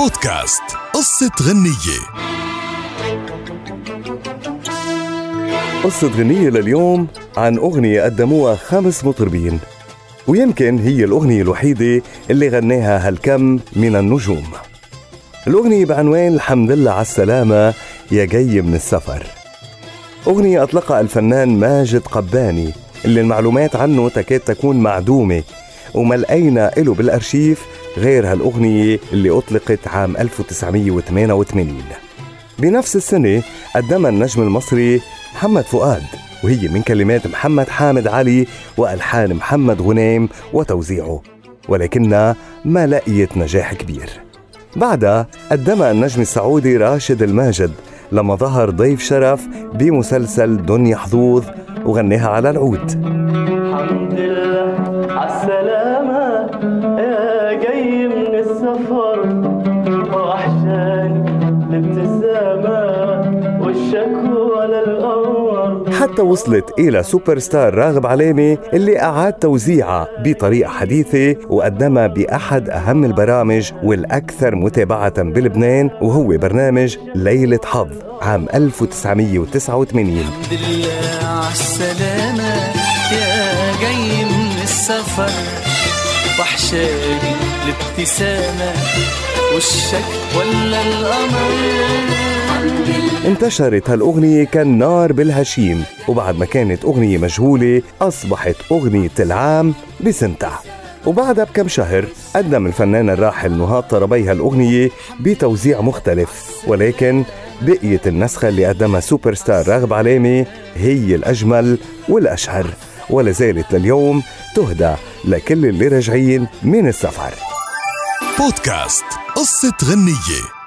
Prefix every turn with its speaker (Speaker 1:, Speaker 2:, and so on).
Speaker 1: بودكاست. قصة غنية. قصة غنية لليوم عن أغنية قدموها خمس مطربين ويمكن هي الأغنية الوحيدة اللي غناها هالكم من النجوم. الأغنية بعنوان الحمد لله على السلامة يا جاي من السفر. أغنية أطلقها الفنان ماجد قباني اللي المعلومات عنه تكاد تكون معدومة وما لقينا له بالأرشيف غير هالأغنية اللي أطلقت عام 1988 بنفس السنة قدمها النجم المصري محمد فؤاد وهي من كلمات محمد حامد علي وألحان محمد غنيم وتوزيعه ولكنها ما لقيت نجاح كبير. بعدها قدمها النجم السعودي راشد الماجد لما ظهر ضيف شرف بمسلسل دنيا حظوظ وغناها على العود.
Speaker 2: الحمد لله
Speaker 1: حتى وصلت إلى سوبر ستار راغب علامة اللي أعاد توزيعها بطريقة حديثة وقدمها بأحد أهم البرامج والأكثر متابعة بلبنان وهو برنامج ليلة حظ عام 1989
Speaker 3: الحمد لله عالسلامة يا جاي من السفر. وحشاني الابتسامة والشك ولا القمر
Speaker 1: انتشرت هالأغنية كالنار بالهشيم وبعد ما كانت أغنية مجهولة أصبحت أغنية العام بسنتها. وبعدها بكم شهر قدم الفنان الراحل نهاد طربي هالأغنية بتوزيع مختلف ولكن بقيت النسخة اللي قدمها سوبر ستار راغب علامة هي الأجمل والأشهر ولا زالت لليوم تهدى لكل اللي راجعين من السفر.
Speaker 4: بودكاست قصة غنية.